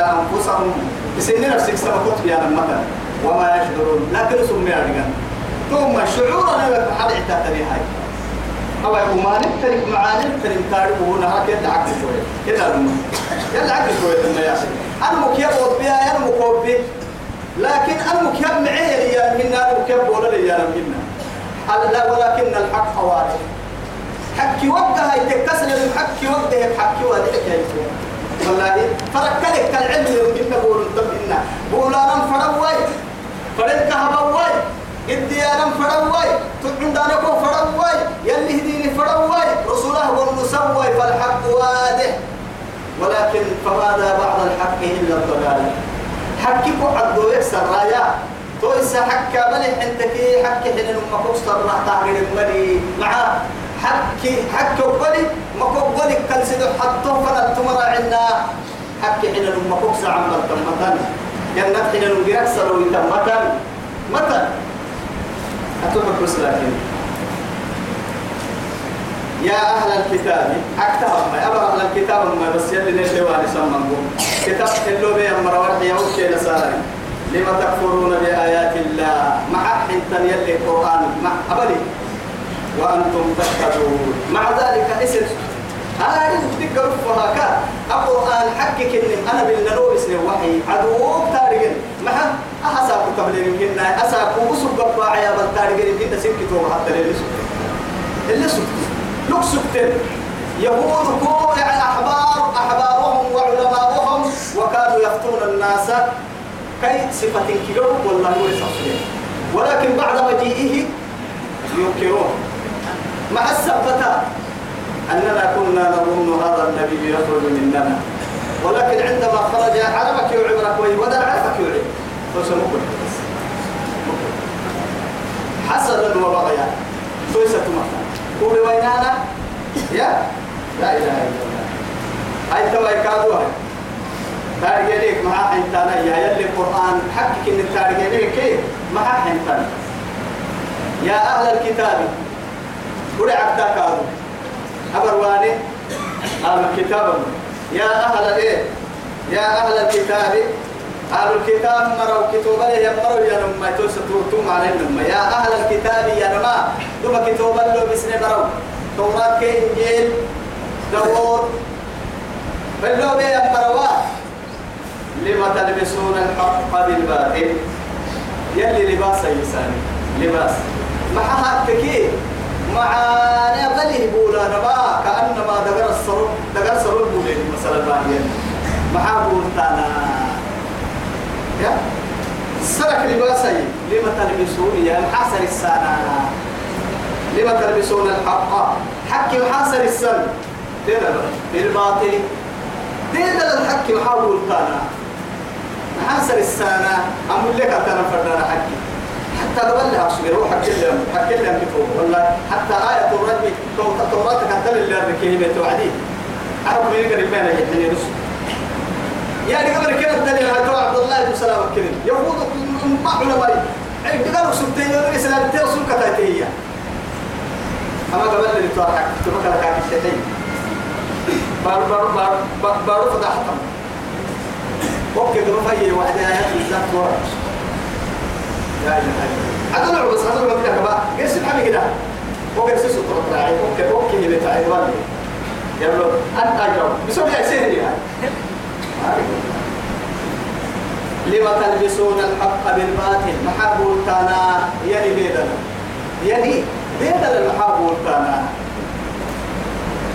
أنفسهم. بسن نفسك سبقت بيانا مثلا وما يشعرون. لكن سمي أرجان ثم شعورنا لك حد اعتاتني هاي. أو ما نترك معاني نترك تاريخ هنا هكذا عقل شوية. كده يلا عقل شوية لما ياسر أنا مكيب وضبيا أنا مكوبي لكن أنا مكيب معي يا منا أنا مكيب ولا يا منا. لا ولكن الحق واضح حكي وقتها يتكسر الحكي وقتها حكي وقتها والله فركلك كالعلم اللي قلنا بقول طبنا بقول أنا فروي فرنك هبوي إدي أنا فروي تقعد أنا كو فروي يلي هديني فروي رسوله والمسوي فالحق واضح ولكن فماذا بعد الحق إلا الضلال؟ كو عدو يكسر رايا. تويسا حكا ملي حنتكي حكي حين كوستر راح تعقل الملي. مع حكي حكي وقلي ما كوقلي كل سيدو حطوه فلا تمر عنا. حكي حين لما كوكسا عمل تمتن جنة حين نجرك سلو تمتن متى أتوبك لكن يا أهل الكتاب أكتب ما أبر أهل الكتاب ما بس يلي نشوى لسمنكم كتاب اللو بي أمر ورحي أوكي لساري لما تكفرون بآيات الله؟ مع حنتن يلي القرآن مع أبلي وأنتم تشهدون مع ذلك اسم. هاي تذكر فهاك القرآن حكك إن أنا بالنلو اسم وحي. عدوك تارجن مع أحساك قبل يمكن أساك وسوق قبع يا بل تارجن يمكن سكتوا حتى اللي سكت اللي سكت لك سكت يهود كو يعني أحبار. أحبارهم وعلماؤهم. وكانوا يفتون الناس كي صفة كيلو. والله يصفين ولكن بعد مجيئه ينكرون. مع السبتة أننا كنا نظن هذا النبي يخرج مننا. ولكن عندما خرج عرفك يعبرك ويودع عرفك يعبرك فسنقول حسدا وبغيا. تويسة مكان قول وينانا؟ يا؟ لا إله إلا الله. هاي توا يكادوها تارجينيك مع حنتانا يا يلي القرآن حقك إن تارجينيك كيف مع حنتانا يا أهل الكتاب. قل عبدا كادو أبرواني أهل الكتاب. يا أهل الإيه يا أهل الكتاب. أهل الكتاب مروا كتوبا لي يمروا يا نما. توستوتم عليهم يا أهل الكتاب يا نما. دوما كتوبا لو بسنة مروا. توراة كإنجيل دور بلو بي يمروا لما تلبسون الحق بالباطل؟ يلي لباس يساني لباس. مع هاتكي معانا بلي بولا نبا كأنما دقر الصروب دقر صروب بولين مثلا باهيا مع بولتانا يا؟ سرك لباسي لما تلبسون يا محاسر السنة لما تلبسون الحق. حكي محاسر السنة دينا بالباطل. دينا الحق محاول تانا محاسر السنة أقول لك أنا فردنا حكي حتى قبل لها أصبر روح حكي لهم كتب والله حتى آية الرجل توراة كتب اللي أركيه توعدين عرب من يقرب بين يحيي رسل يعني قبل كده الدليل هاتوا عبد الله بن سلام الكريم يهود ما علماء. قالوا سبتين يقول إسلام تيرسل كتاتية أما قبل اللي توقع تبقى لك الشيء بارو بارو بارو بارو فضحتهم أوكي قالوا فاي واحد آيات بالذات ورا لا اله الا الله عدل بس عدل كده. بقى قيس الحمي كده سيسو تروح راعي أوكي أوكي اللي تعي والي يلا. أنت اجاوب بسوي يا سيدي يعني. لما تلبسون الحق بالباطل محابول تانا يعني بيدنا. يعني بيدنا المحابول تانا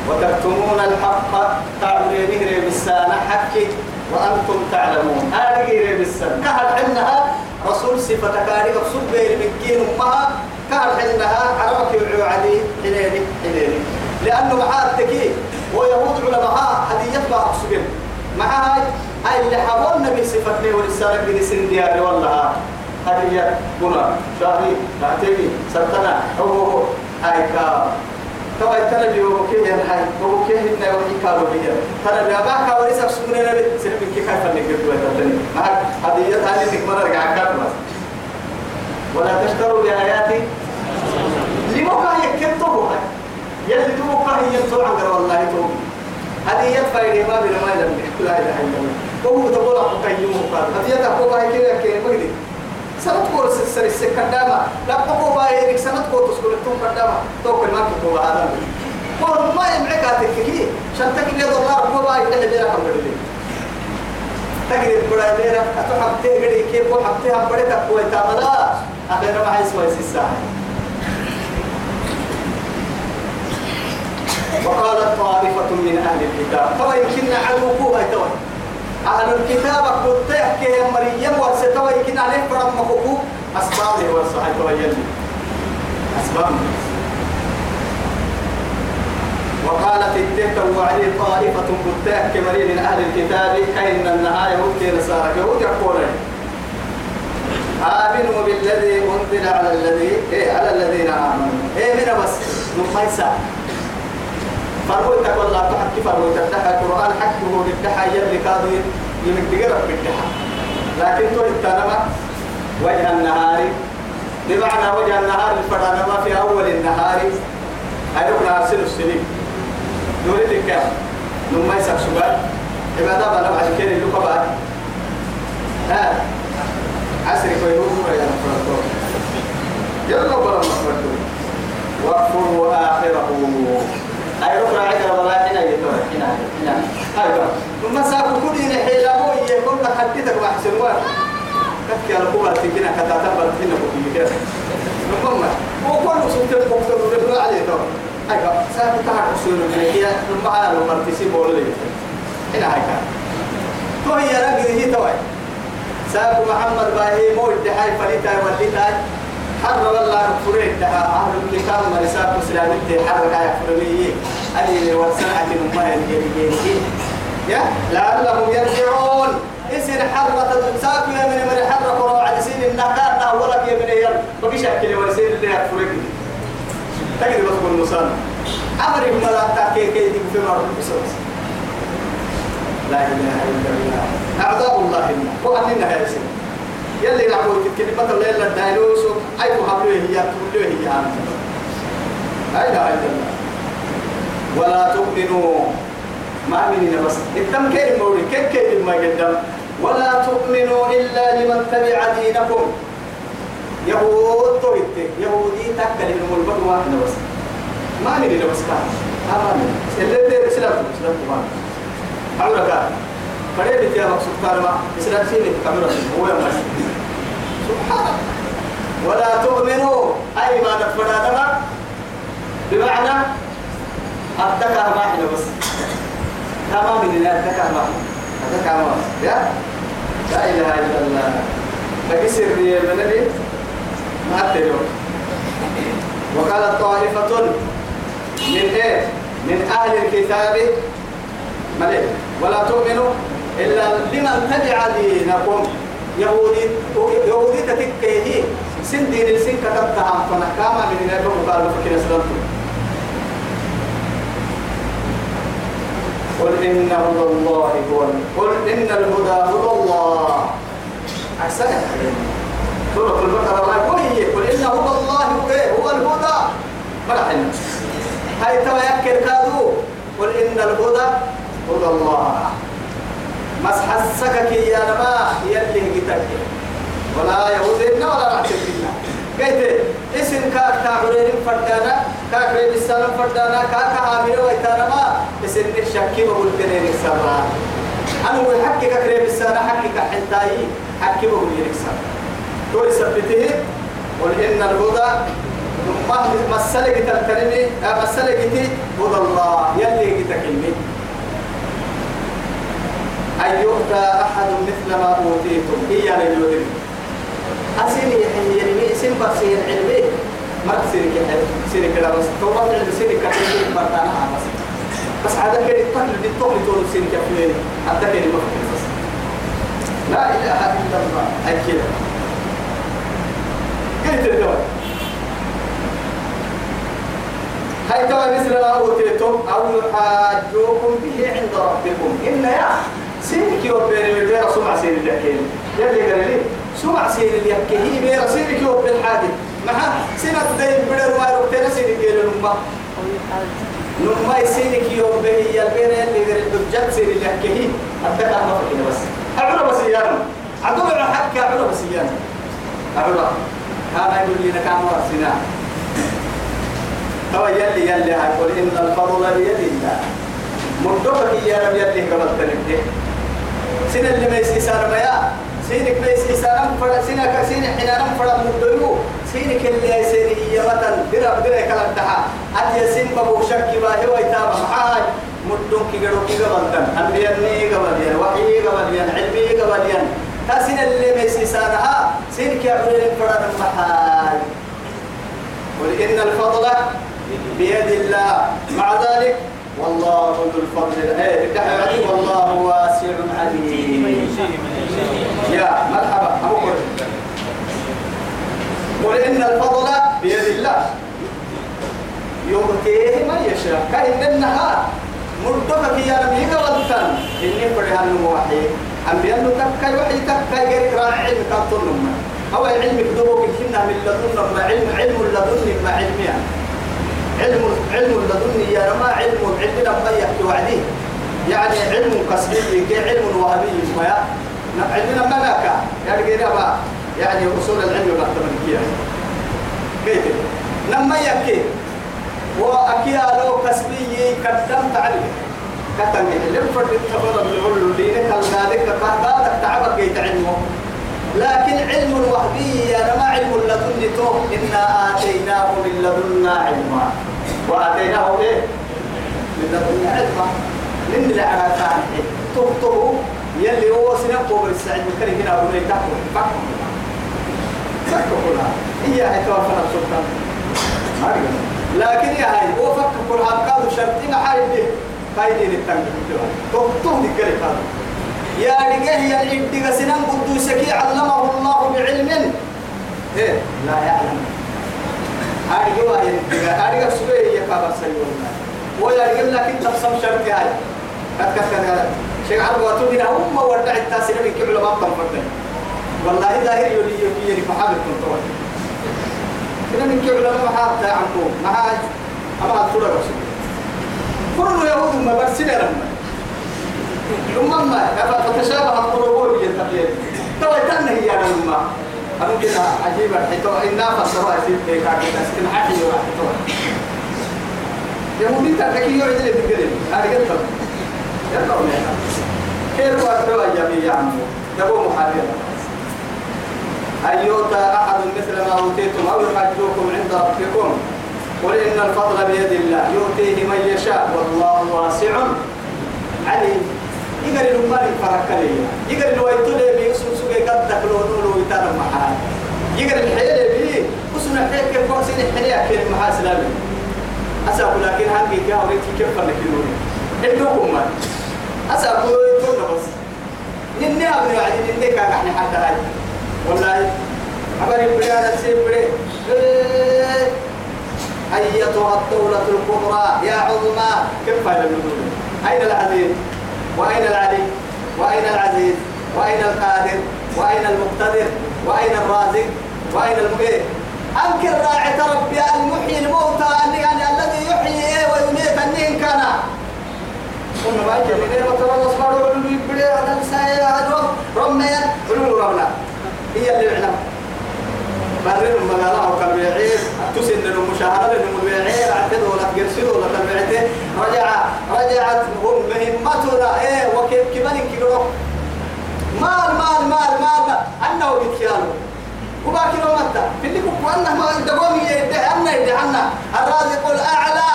وتكتمون الحق. تعبرينه بالسانة حكي. وأنتم تعلمون. هذه غير بالسنة كهل حنها رسول صفة كاري رسول بين مكين أمها كهل حنها عربك يعيو عليه حنيني حنيني لأنه معاه التكي ويهود علماء هدية ما أقصد مع هاي اللي حبون نبي صفتني ورسالة بني سن دياري والله. هدية بنا شاهي تعتبي سلطنة هو هو هاي كام توا ترى اللي هو كيه هاي هو كيه إنه وحي كارو بيه ترى اللي أباك ورث سكون أنا سلم كيف كيف اللي كده تاني؟ معك هدية هذه نكمل رجع كارو ولا تشتروا بآياتي؟ لما كان يكتبوا هاي يلي تو كان ينتو عن والله تو هذه يدفع ما بين ما لا إله إلا الله. وهو تقول كيوم قال هذه تقوى باي كده كده مجدي سنت كور سر السكندامة لا تقوى باي إنك سنت كور تسكول توم كندامة تو كل ما تقوى هذا. كور ما يمعك هتكيه شنتك اللي دولار كور باي اللي رقم بدي تقدر بڑا ديرا أتو حبتي غدي كيف كو حبتي هم بڑے تقوى تاملا أخيرا ما هي سوى الساعة وقالت طائفة من أهل الكتاب. طبعا يمكن عدوكوها توي أهل الكتاب قلت يحكي يا مريم ورستوى يمكن عليه فرم مخوكو أسبابه ورسحي توي يلي. أسباب. وقالت التهت وعلي طائفة قلت يحكي مريم من أهل الكتاب كأن النهاية ممكن نصارى يهود يقولون آمنوا بالذي أنزل على الذي إيه على الذين آمنوا. إيه من بس؟ نقيسا فرويت تقول لا تحكي فرويت الدحى القرآن حكي هو الدحى يلي كادوا يمك تقرب لكن تو التنمى وجه النهار. بمعنى وجه النهار الفرانما في أول النهار. أيضا أرسل السنين. نريد الكلام نما يسأل سؤال. عبادة بنا بعد كده اللي بعد ها؟ عسر كوينوه يا نفرطو يلا بلا نفرطو واغفروا آخره. أي ركنا عيدا ولا حنا يتوه حنا حنا أيوة ثم ساكو كل إن حيلامو يكون حديثك وحسن وان كتك على قوة تكينا كتاتا بلتنا بكي كده نقوم وكل سنتين مكتب ونبنى عليه تو. أيوة ساكو تعرف سنو من هي ثم على المرتسي بولو لي حنا هيك تو هي رجل هي توي ساكو محمد باهي مو الدحاي فريتا والدتاي حر والله فريد دها أهل الكتاب مرساك مسلمين حر كاي فرمي أني ورسنعة ما يجي يا لعلهم يرجعون. يصير حرة ساك يا من من حرة قرآن على سين النهار ده ولا في من يل بقي شكل ورسين اللي يفرق تجد بس كل نصان أمر تأكل كي يجيب في مرة. بسوس لا إله إلا الله. أعداء الله وأننا هذا يلي نعمل كلمة الليلة الدايلوس أي محبوه هي تقولوه هي. لا إله إلا الله ولا تؤمنوا. ما مننا بس. الدم كيف مولي؟ كيف كيف ما قدم ولا تؤمنوا إلا لمن تبع دينكم. يهود تويت يهودي تكل إنهم البدو واحد بس. ما مننا بس. كان. ما من اللي اللي سلام سلام ما أقول فريد يا مقصود كارما إسلام سيني كاميرا. هو يا سبحان. ولا تؤمنوا. أي ما نفرد هذا بمعنى أتكى ما إحنا بس تمام من أتكى ما أتكى ما يا؟ لا إله إلا الله. فكسر لي المنبي ما أتلو وقال طائفة من إيه؟ من أهل الكتاب. ملك. ولا تؤمنوا. إلا لمن تبع دينكم يهودي يهودي تتكيه سن دين السن كتبتها فنحكاما من النبي وقالوا فكنا سلمتم. قل إن هدى الله هو قل إن الهدى هدى الله. أحسن. سورة البقرة الله يقول قل إن هدى الله هو إيه؟ الهدى. مرحبا هاي ترى يكر كادو. قل إن الهدى هدى الله. مسح السكك يا نما يلي قتك ولا يهودنا ولا رحتنا قلت اسم كاك تعبرين فردانا كاك ريب السلام فردانا كاك عامل ويتانا ما اسم الشكي بقول كنين السرا أنا هو حكي كاك ريب السلام حكي كحنتاي حكي بقول يركسر تقول سبته قل إن الهدى مسألة تلتنمي مسألة هدى الله يلي قتكلمي أن يؤتى أحد مثل ما أوتيتم. هي لليوتين أسيني هي يعني سين بسين علمي. ما تسيني كده سيني كده بس. توبة علم سيني كده مرتانا بس. بس هذا كده الطفل دي الطفل تقول سيني كفلين حتى كده ما بس. لا إله إلا الله. كده. قلت الدول هاي ترى مثل ما أوتيتم. أو يحاجوكم به عند ربكم. إن يا سينك يوبين بيرا سمع سين اليكين يلي قال لي سمع سين اليكين بيرا سينك يوبين حادي مع سنة دين بدر ما ربتنا سينك يلي نما نما سينك يوبين يا بيرا يلي قال الدجاج سين اليكين أتذكر ما فكنا بس. أعرف بس يا أعرف سيان أعرف. كان يقول لنا كان ورسنا هو يلي يلي هيقول إن الفضل بيد الله. مدوك يا رب يلي قبل تنبه سين اللي ما يسيسار ميا سينك ما يسيسار فرد. سينك سين حنا نم فرد مدويو سينك اللي يسير هي وطن درا درا كلام تها أتي سين بابو شك باه هو يتابع. حاج مدوك يقولوا كي قبل تن. أنبياء ني قبل ين وحي قبل ين علمي قبل ين تاسين اللي ما يسيسارها سينك يا عمري فرد محاج قل إن الفضل بيد الله. مع ذلك والله ذو الفضل. إيه والله واسع عليم. يا مرحبا. قل إن الفضل بيد الله. يؤتيه من يشاء. كأن النهار مرتبك يا ربي قولتن إني فرها النموحي أنبياء تكاي وحي تكاي غير راعي تطلم هو علم كذوبك كنا من لدن ما علم علم لدن ما علمي علم علم لدن يا رما علم علمنا ما يحكي وعديه يعني علم قصدي كي علم وهبي ما علمنا نكا يعني بقى يعني أصول العلم والتملكيه كيف؟ لما يحكي. واكيا لو كسبي قدمت عليه كتن اللي فرد التفضل بالعلو اللي نكال ذلك كهذا تعبك يتعلمه لكن علم علم تو إنا آتيناه من لدنا علما. وآتيناه إيه؟ من لدنا علما. من اللي على ثاني تبطه يلي هو سنقو بالسعيد من كره هنا أبو نيتاكو فكو فكو كلها. هي توفنا السلطان لكن يا هاي هو فكو كلها. قالوا شرطين حايد به قايدين التنقل تبطه ذكري قالوا يا رجال يا سنان قدوسك علمه الله بعلم. إيه لا يعلم. هذه هو الإبتغى هذه سبيه يا كابر سيونا ويا رجال لكن تبصم شرطي هاي. كت كت شيء عرب واتوبنا هم ورد التاسين من كبل ما تنفرد والله ظاهر يولي يولي يولي محابب كنترول كنا من كبل ما محابب عنكم. محاج أما أتفرد رسول. كل يهود ما برسنا لما. ثم ما فتشابه القلوب بالتقليد تو تنهي يا لما. كده عجيبة حتى إن فسروا في كذا كده حاجة واحدة يهودي تحكي يوعد لي بالقلب أنا قلت يلا ولا كيف واتوا يا بي يا عمو دبوا محاربة أيوتا أحد مثل ما أوتيتم أو يحجوكم عند ربكم. قل إن الفضل بيد الله. يؤتيه من يشاء. والله واسع عليم. يقال المال فرق لي يقال الويتو لي بي سو سو قد دخلوا نولو يتانا محال يقال الحيل بي وسنا حيل كيف قوسين الحيل كيف محال سلامي أسأقول لكن هنجي كيف أريد كيف فلكينوني عندكم ما. أسأقول يتونا بس؟ نني أبني وعدي نني كان إحنا حتى هاي. والله أبني بلاد سيب بلاد أيتها الدولة الكبرى يا عظمى. كيف هذا أين العزيز؟ وأين العلي؟ وأين العزيز؟ وأين القادر؟ وأين المقتدر؟ وأين الرازق؟ وأين المقيم أنكر راعي ربي المحيي الموتى يعني الذي يحيي إيه ويميت أني كان. ثم ما يجي من وترى الأصفار يقولوا يبلي هذا السايا هذا رميا قولوا ربنا هي اللي علم برر المقالة أو كالبيعير تسن المشاهرة للمبيعير عدد ولا تقرسل ولا تبعته رجع رجعت هم مهمتنا إيه وكيف كمان كيلو مال مال مال مال أنه بتكيالو وباكي لو متى؟ في اللي كوكو أنه ما دقومي يدعي أنه يدعي عنا الرازق الأعلى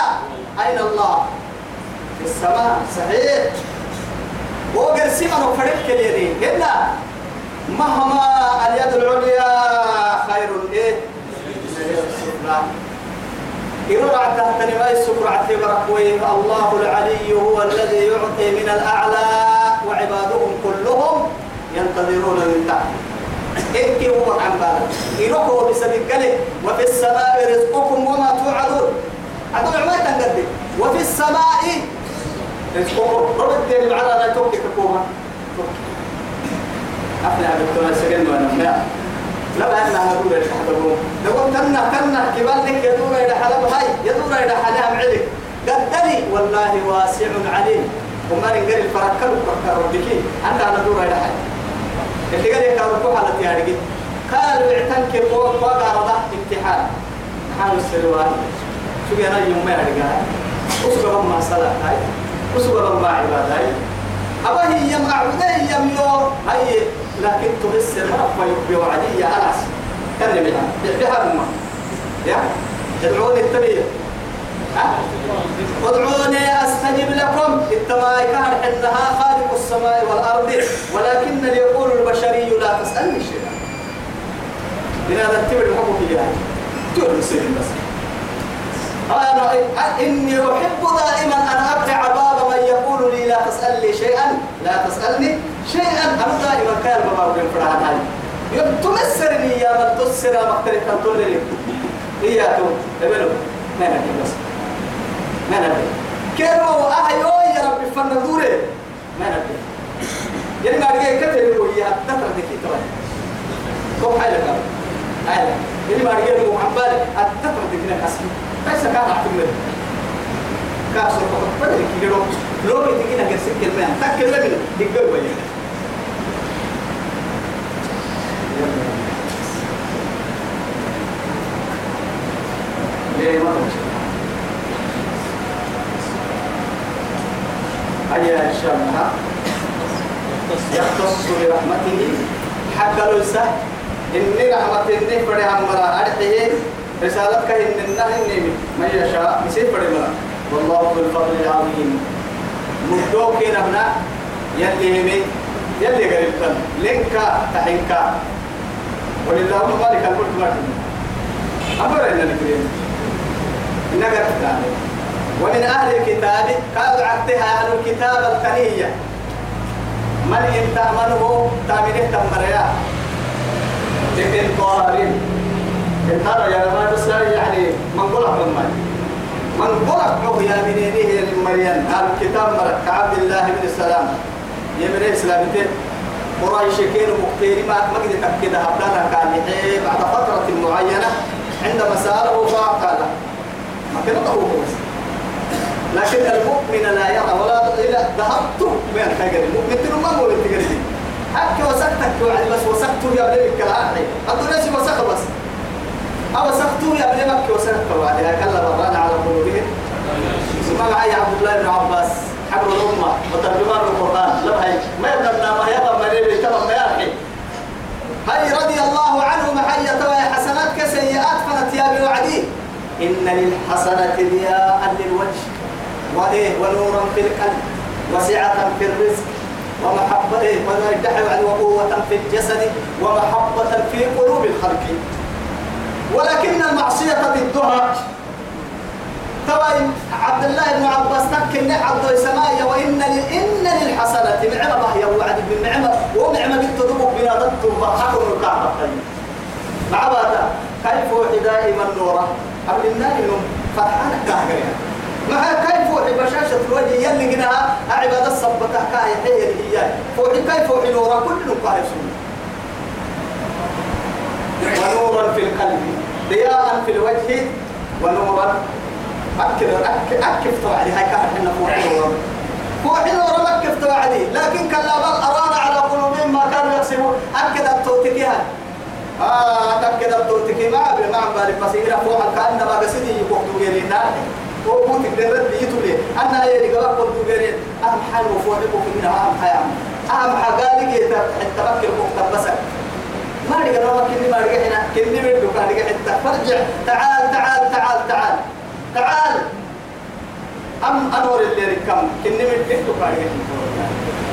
أين الله؟ في السماء. صحيح. وقرسي منه فرق اليدين. إلا مهما اليد العليا خير إيه؟ السفلى يرى تحت نماء السكر عتبرك الله العلي هو الذي يعطي من الأعلى وعبادهم كلهم. ينتظرون من تحت إنك هو عن بالك إنه بسبب قلب. وفي السماء رزقكم وما توعدون. عدو ما تنقدم. وفي السماء رزقكم. رد العلى لا توكي كوما أحنا بتوع سجن وأنا ما لا بأن هدول حضروا لو تنا تنا كبالك يدور إلى حلب هاي يدور إلى حلب عليك. قدري والله واسع عليم. وما نقدر الفرق كله فرق ربك. أنت أنا دور إلى حي اللي قال لك أروح على أرجع قالوا اعتنك فوق وقارضة امتحان حال السروان شو جانا يوم ما أرجع أسبوع ما صلاة هاي. أسبوع ما عبادة هاي. أبا هي يم أعبده يم يو. هاي. لكن تحس ما في بوعدي يا أنس كان بها ما يا؟ ادعوني التبيه ادعوني أستجب لكم التماي كان انها خالق السماء والأرض ولكن يقول البشري لا تسألني شيئا. لماذا تبر الحكم جهاز تقول بس. أنا إني أحب دائما أن أبدع باب من يقول لي لا تسألني شيئا لا تسألني شيئا. أنا دائما كان بابا بن فرحان هاي. تمسرني يا من تسر مختلف أن تقول لي إياكم ابنوا ما بس. ما نبي. كيرو أهيو يا ربي فندوري ما نبي. يعني ما رجع كتير يقول يا تترى ذكي ترى. كم حالك هذا يعني ما رجع محمد التترى ذكي نكسر بس كان أحكم كاسر فقط. بدري كيلو. لو بتجينا كسر كلمة تكلم من دقيقة وين؟ ليه ما أي الشام يختص برحمته. حق لسه. إني رحمة إني فرح مرا. أرحيه. رسالتك إن النهي من يشاء. يصير فرح والله ذو الفضل العظيم. مدوك نبنا يلي همي يلي قريبا لنكا تحنكا ولله مالك الملك ما أمر إن الكريم إنك تتعلم ومن أهل الكتاب قالوا عقدها أهل الكتاب الثانية من إن تأمنه تأمنه تمريا ابن طارٍ انتظر يا ما بس يعني من قلق من مال من قلق له يا منينه المريم الكتاب مرك كعبد الله بن السلام يمن إسلامته قريش كانوا مختارين ما قد تأكد هبلانا كان بعد فترة معينة. عندما سأله فقال ما كان هو بس لكن المؤمن لا يرى ولا إلى ذهبت من الكجري المؤمن تنو ما هو التجري حكي وسكتك وعد بس وسكت يا بني الكلام أقول ناس وسك بس؟ أو سكتوا يا بني مكة وسكت وعد كلا بران على قلوبهم. ثم معي عبد الله بن عباس. حبر الأمة. وترجمان القرآن. لا هي ما يبدأ ما يبدأ ما يبدأ تمام ما يرحي هاي رضي الله عنه محية حسنات كسيئات فنت يا بوعدي إن للحسنة ضياء للوجه. وإيه ونورا في القلب وسعة في الرزق ومحبة إيه ويدعي وقوة في الجسد ومحبة في قلوب الخلق. ولكن المعصية ضدها توي عبد الله بن عباس تكن عبد السماء وإن إن للحسنة نعمة هي وعد بالنعمة ونعمة بالتدبق بلا ضد حكم الكعبة مع بعد. كيف وحي دائما نورا قبل النار فرحانة كاهرين مع كيف وحي بشاشة الوجه يلي قناها أعباد الصبتة كاهي حي هي. فوحي كيف وحي نورا؟ كل قاهي ونورا في القلب. ضياء في الوجه. ونورا. أكد أكد أكد توعدي. هاي كان إحنا فوحي نورا. فوحي نورا أكد توعدي. لكن كلا بل أرانا على قلوبهم ما كانوا يقسمون أكد التوتكيها آه تأكد التوتكي ما ما عم بالك بس إذا فوق كأنما قصدي يبوكتو غيرين نار هو بوتك درد بيتولي أنا يلي قبل قلت غيرين أهم حال وفوق بوك منها أهم حال أهم بكر بوك بس ما نوما كني ما هنا. كني بدو كان حتى. فرجع. تعال تعال تعال تعال. تعال. أم أنور اللي ركم كني بدو كان رجع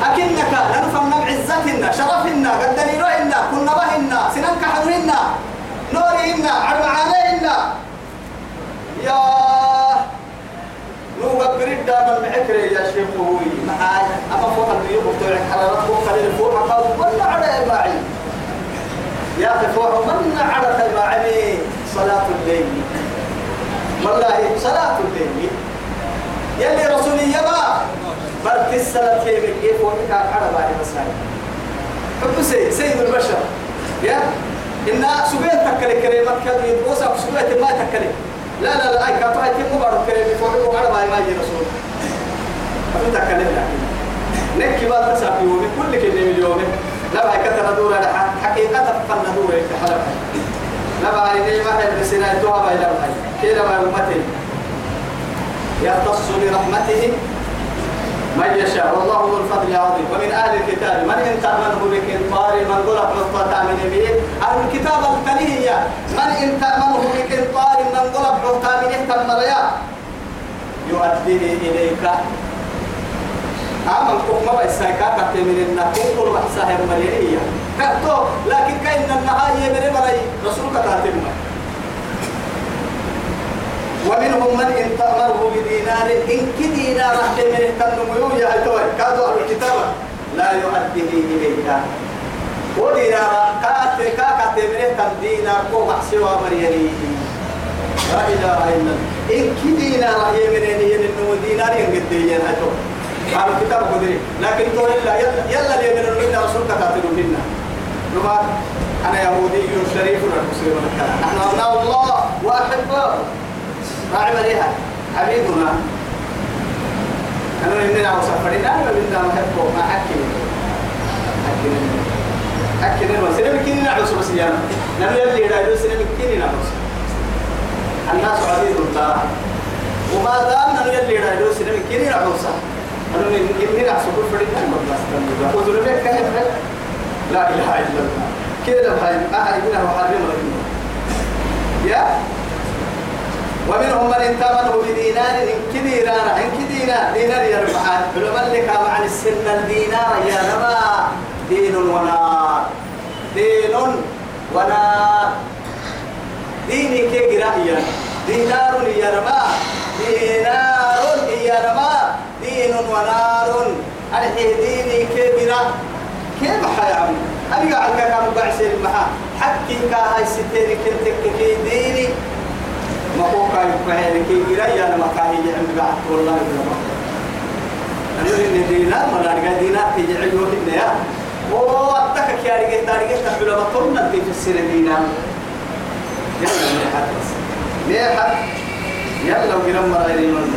أكنك ننفهم عزتنا شرفنا قدني رأينا كنا بهنا سننك حدوهنا نورهنا عرمعانينا يا نو بريد دائما معكري يا شيخ هوي. معاي. أما فوق البيوت بتوع حرارات فوق خليل فوق حقا ولا على معي. يا أخي فوق من على معي. صلاة الليل والله صلاة الليل يلي رسولي يبا. بل تسلت هي من كيف وكان على بعد مسائل. حب سيد سيد البشر. يا. إن سبيل تكلي كريمة كذي وسق سبيل ما تكلي. لا لا لا أي تيمو بارو كريمة فوق على بعد ما يجي رسول. أبو تكلم لكن نكي بقى تسافي يومي كل كلمة اليوم لا هاي كتر دورة حقيقة فالندور يتحلق لما هاي ما هي بسنا توها باي لما كده ما أمتي يختص برحمته من يشاء. والله ذو الفضل العظيم. ومن أهل الكتاب. من ان تامنه بقنطار من ضرب نقطة من به أهل الكتاب الثانية من ان تامنه بقنطار من ضرب نقطة من تم يؤديه إليك. عمل كم بيسايكا كتير من النكون كل بحسها مريئية كتو لكن كأن النهاية من مري رسولك كاتب ومنهم من إن تأمره بدينار إن كدينار رحت من التنمو يا توي كادوا أهل الكتاب لا يؤديه إليك. ودينار كات كات من التنمو كو محسوا مريني لا إله إلا إن كدينار يمنين ينمو دينار ينقدين هتو قالوا كتاب قدري. لكن تو إلا يلا يلا اللي من المنا رسول كتاتلوا منا. أنا يهودي شريف المسلم نحن أبناء الله وأحباؤه راعي مريها حبيبنا. أنا إننا وسافرين أنا بدنا نحبه ما حكي. حكي. حكي. نما سنة بكيني نعوس بس يانا نما يلي يدعو سنة بكيني نعوس الناس عزيز الله وما دام نما يلي يدعو سنة بكيني نعوس أنا من إني نعوس كل فريق أنا بس تنبه بك كهف لا إله إلا الله. كده بهاي أهل منها وحرم رحمه يا؟ ومنهم من انتمنه بدينار إن كدينار إن كدينار دينار يربح علماء لك عن السن الدينار يا ربا. دين ونار. دين ونار. ديني كي قراء دينار يا ربا. دينار يا ربا. دين ونار. ألحي ديني كي قراء كيف حيعمل أنا قاعد كم بعشر معها حكي كاهاي ستين كنتك كي ديني. ما هو كاي فهي كي جرا أنا ما كاي جعل بعد والله ما أنا إن دينا ما نرجع دينا جعل يوم النيا هو أتك كي أرجع تارجع تحول ما تقولنا في السنة دينا. يلا نحن بس نحن يلا وجرا مرة من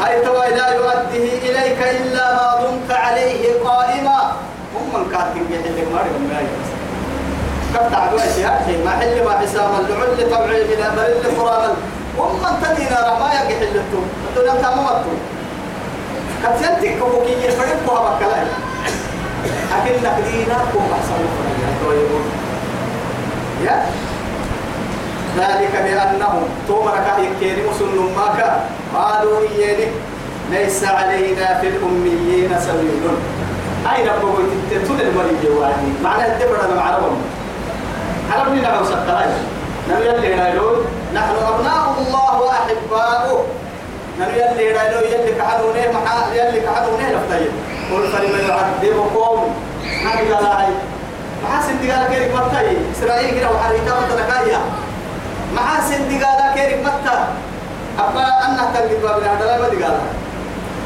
هاي توا لا يؤديه إليك إلا ما دمت عليه قائما. هم من كاتب يحل ما كم تعدوا أشياء ما حل ما حسام اللعل طبعي من أمر اللي فراما ومن تدينا رما يقي حلتو الدنيا تمامتو قد سنتك كوكي يفرق بها بكلاي أكل نقدينا كوم أحسن يا ذلك بأنهم تومرك يكيني مسلم ماك. قالوا إياني ليس علينا في الأميين سبيل. أين بقول تتون المريض وعدي معنى الدبر أنا معرفهم عربني نعم سكراي نبي اللي نايلون نحن أبناء الله وأحباؤه. نبي اللي نايلون يلي كحنونه محا يلي كحنونه لفتين قل فلما يعذبكم؟ قال هاي محاسن دي قال كيرك متى؟ إسرائيل كده وحريتا متنكايا محاسن دي قال كيرك متى؟ أبا أنه تنقل بابنا هذا ما دي قال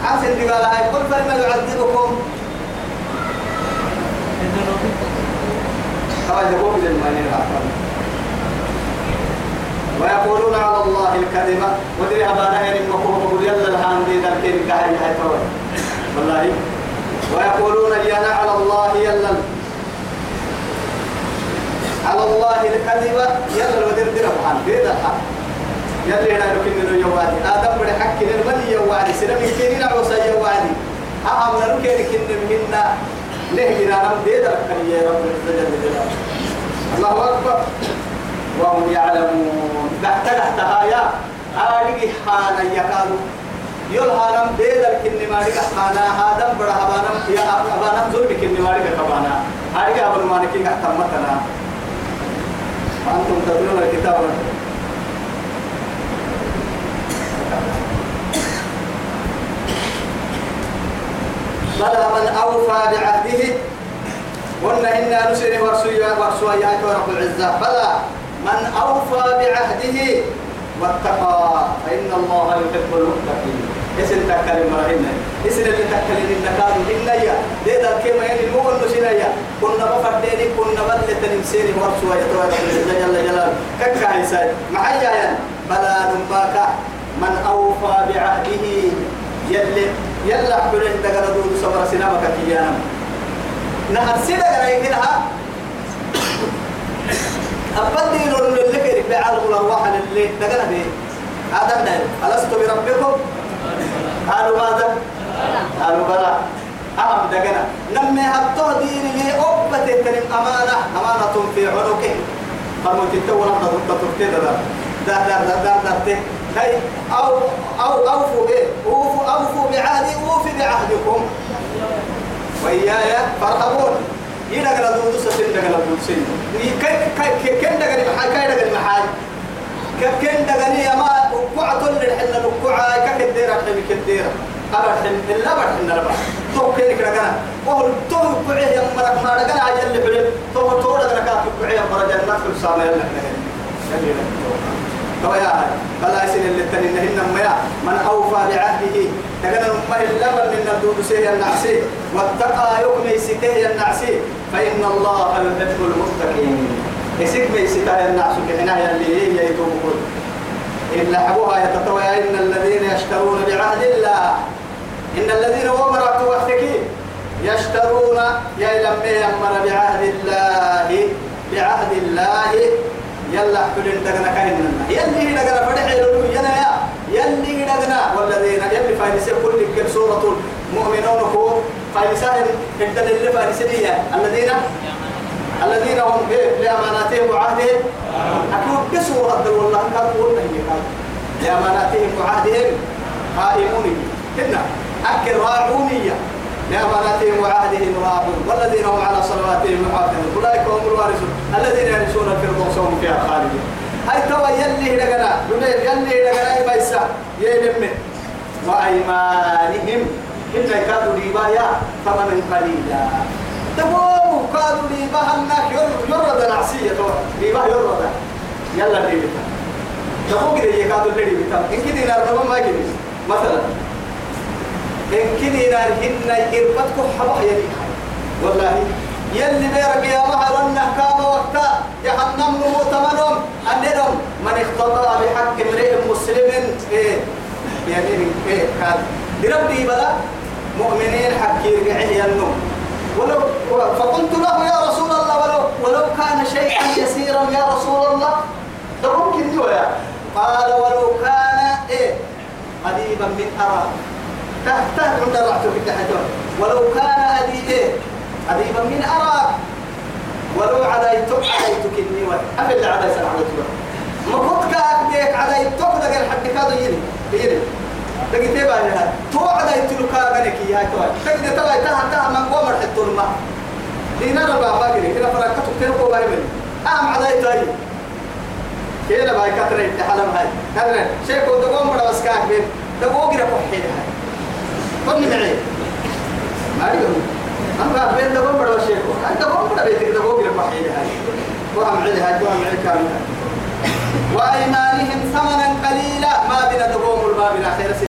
محاسن دي قال هاي قل فلما يعذبكم؟ من ويقولون على الله الكذبة ودري أبانا يعني مقوم بقول يلا الحان دي ذلك الكهي هاي والله. ويقولون يا على الله يلا. على الله الكذبة يلا ودر در الحان دي الحان يلا هنا من يوادي. آدم بڑے حق كن المني يوادي. سنم كنين عوسى يوادي. أهم نركين كن منا ليه دي درك يا رب العزة جل جلاله. الله أكبر. وهم يعلمون. تحت تحت هايا آدي حانا يكادوا يول هانم دي درك إن ما دي حانا. آدم بڑا هبانم يا هبانم زول بكن ما دي كبانا آدي أبن ما نكين تمتنا. أنتم تدلون الكتاب. بلى من أوفى بعهده. قلنا إنا نسر ورسويا ورسويا يا رب العزة. بلى من أوفى بعهده واتقى فإن الله يحب المتقين. اسم تكلم مرهنا اسم اللي تكلم النكاد إلا يا ده كما يعني مو المسنا يا كنا بفرديني كنا بل تنسيني ورسويا يا رب العزة. جل جلاله كك عيسى معايا يا بلى نباك. من أوفى بعهده يلي يلا حبلين دقنا دود صبر سنامك كيانا. نهر سيدا قرأي كنها أبدي نور اللي كيرك بعالم الأرواح اللي دقنا به هذا النهي ألست بربكم؟ قالوا ماذا؟ قالوا بلى. أهم دقنا نمي هبطه دين لي أبت تنم أمانة. أمانة في عنقه. فرموت التوى نحن ضد ترتيد دا دا دا كي أو أو أوفوا به أوفوا أوفوا بعهدي أوفي بعهدكم. وإياي فارهبون. يدقل دودو سسين دقل دودو سين كن دقل محاي كي دقل محاي كن دقل يما وقعة للحل وقعة ككديرة حمي كديرة أبد إلا أبد إلا أبد تو كيني كنا كنا وهو تو قعيه يا مرك ما دقل عجل لبلد تو تو دقل كات قعيه في السامة يلا كنا تو يا هاي. بلا يسين اللي تنين ما من أوفى بعهده تقول ما اللبن من الدود سيه النعسي واتقى يوم يسته النعسي فإن الله يحب المتقين. يسيك ميسته النعس كحنا اللي هي يتوب إلا حبوها يتطوى إن الذين يشترون بعهد الله. إن الذين ومروا وحدك يشترون يا لمي يمر بعهد الله. بعهد الله يلا حلين دغنا كايننا يلي دغنا فرح يلو ينا يا. يلي دغنا والذين يلي فايسه كل كل سورة المؤمنون هو فايسه الدل اللي فايسه الذين الذين هم لأماناتهم وعهدهم. أكيد بسورة والله كان قولنا هي كان لأماناتهم وعهدهم قائمون هنا. أكل راعونية. لأماناتهم وعهدهم راعون والذين هم على صلواتهم محافظون أولئك هم الوارثون الذين يرثون الفردوس هم فيها خالدون. هاي توا يلي دولي يلي لغنا أي بيسا؟ يلم وأيمانهم إن كادوا ليبايا ثمنا قليلا. تبو كادوا ليباها الناك يرد العصية ليباه يرد. يلا ليبتا تبو كده يكادوا ليبتا إن كده نار ما كده مثلا إن كده نار هن يربطكم حبا يلي. والله يلي بيرك يا مهر النهكام وقتا. جهنم نموت منهم أنهم من اختطأ بحق امرئ مسلم إيه يمين إيه كان. بربي بلا مؤمنين حكي رجعي النوم ولو فقلت له يا رسول الله ولو ولو كان شيئا يسيرا يا رسول الله. ده ممكن يا قال ولو كان إيه قريبا من أراك تحت عند في التحجر ولو كان أدي إيه؟ قريبا من أراك؟ ولو عديتك إني وين أفل عدي سنة عديتك ما كنت كأكديك عديتك ده الحد كادو يلي يلي لكن تبا لها تو عديت لك أغنك يا توي تجد تبا تها تها من قوم الحتور ما. دينا ربا باقي كده فرقتك تلقوا باي من أهم أي كده باي كتر الحلم هاي. كتر شيء كنت قوم بڑا بس كاك بين ده بوغرا كحيل هاي. كن معي ما يقول أنا بين ده قوم بڑا شيء أنت قوم بڑا بيتك ده بوغرا كحيل هاي وهم علي وهم علي كامل وأيمانهم ثمنا قليلا ما بنا تقوم الباب الأخير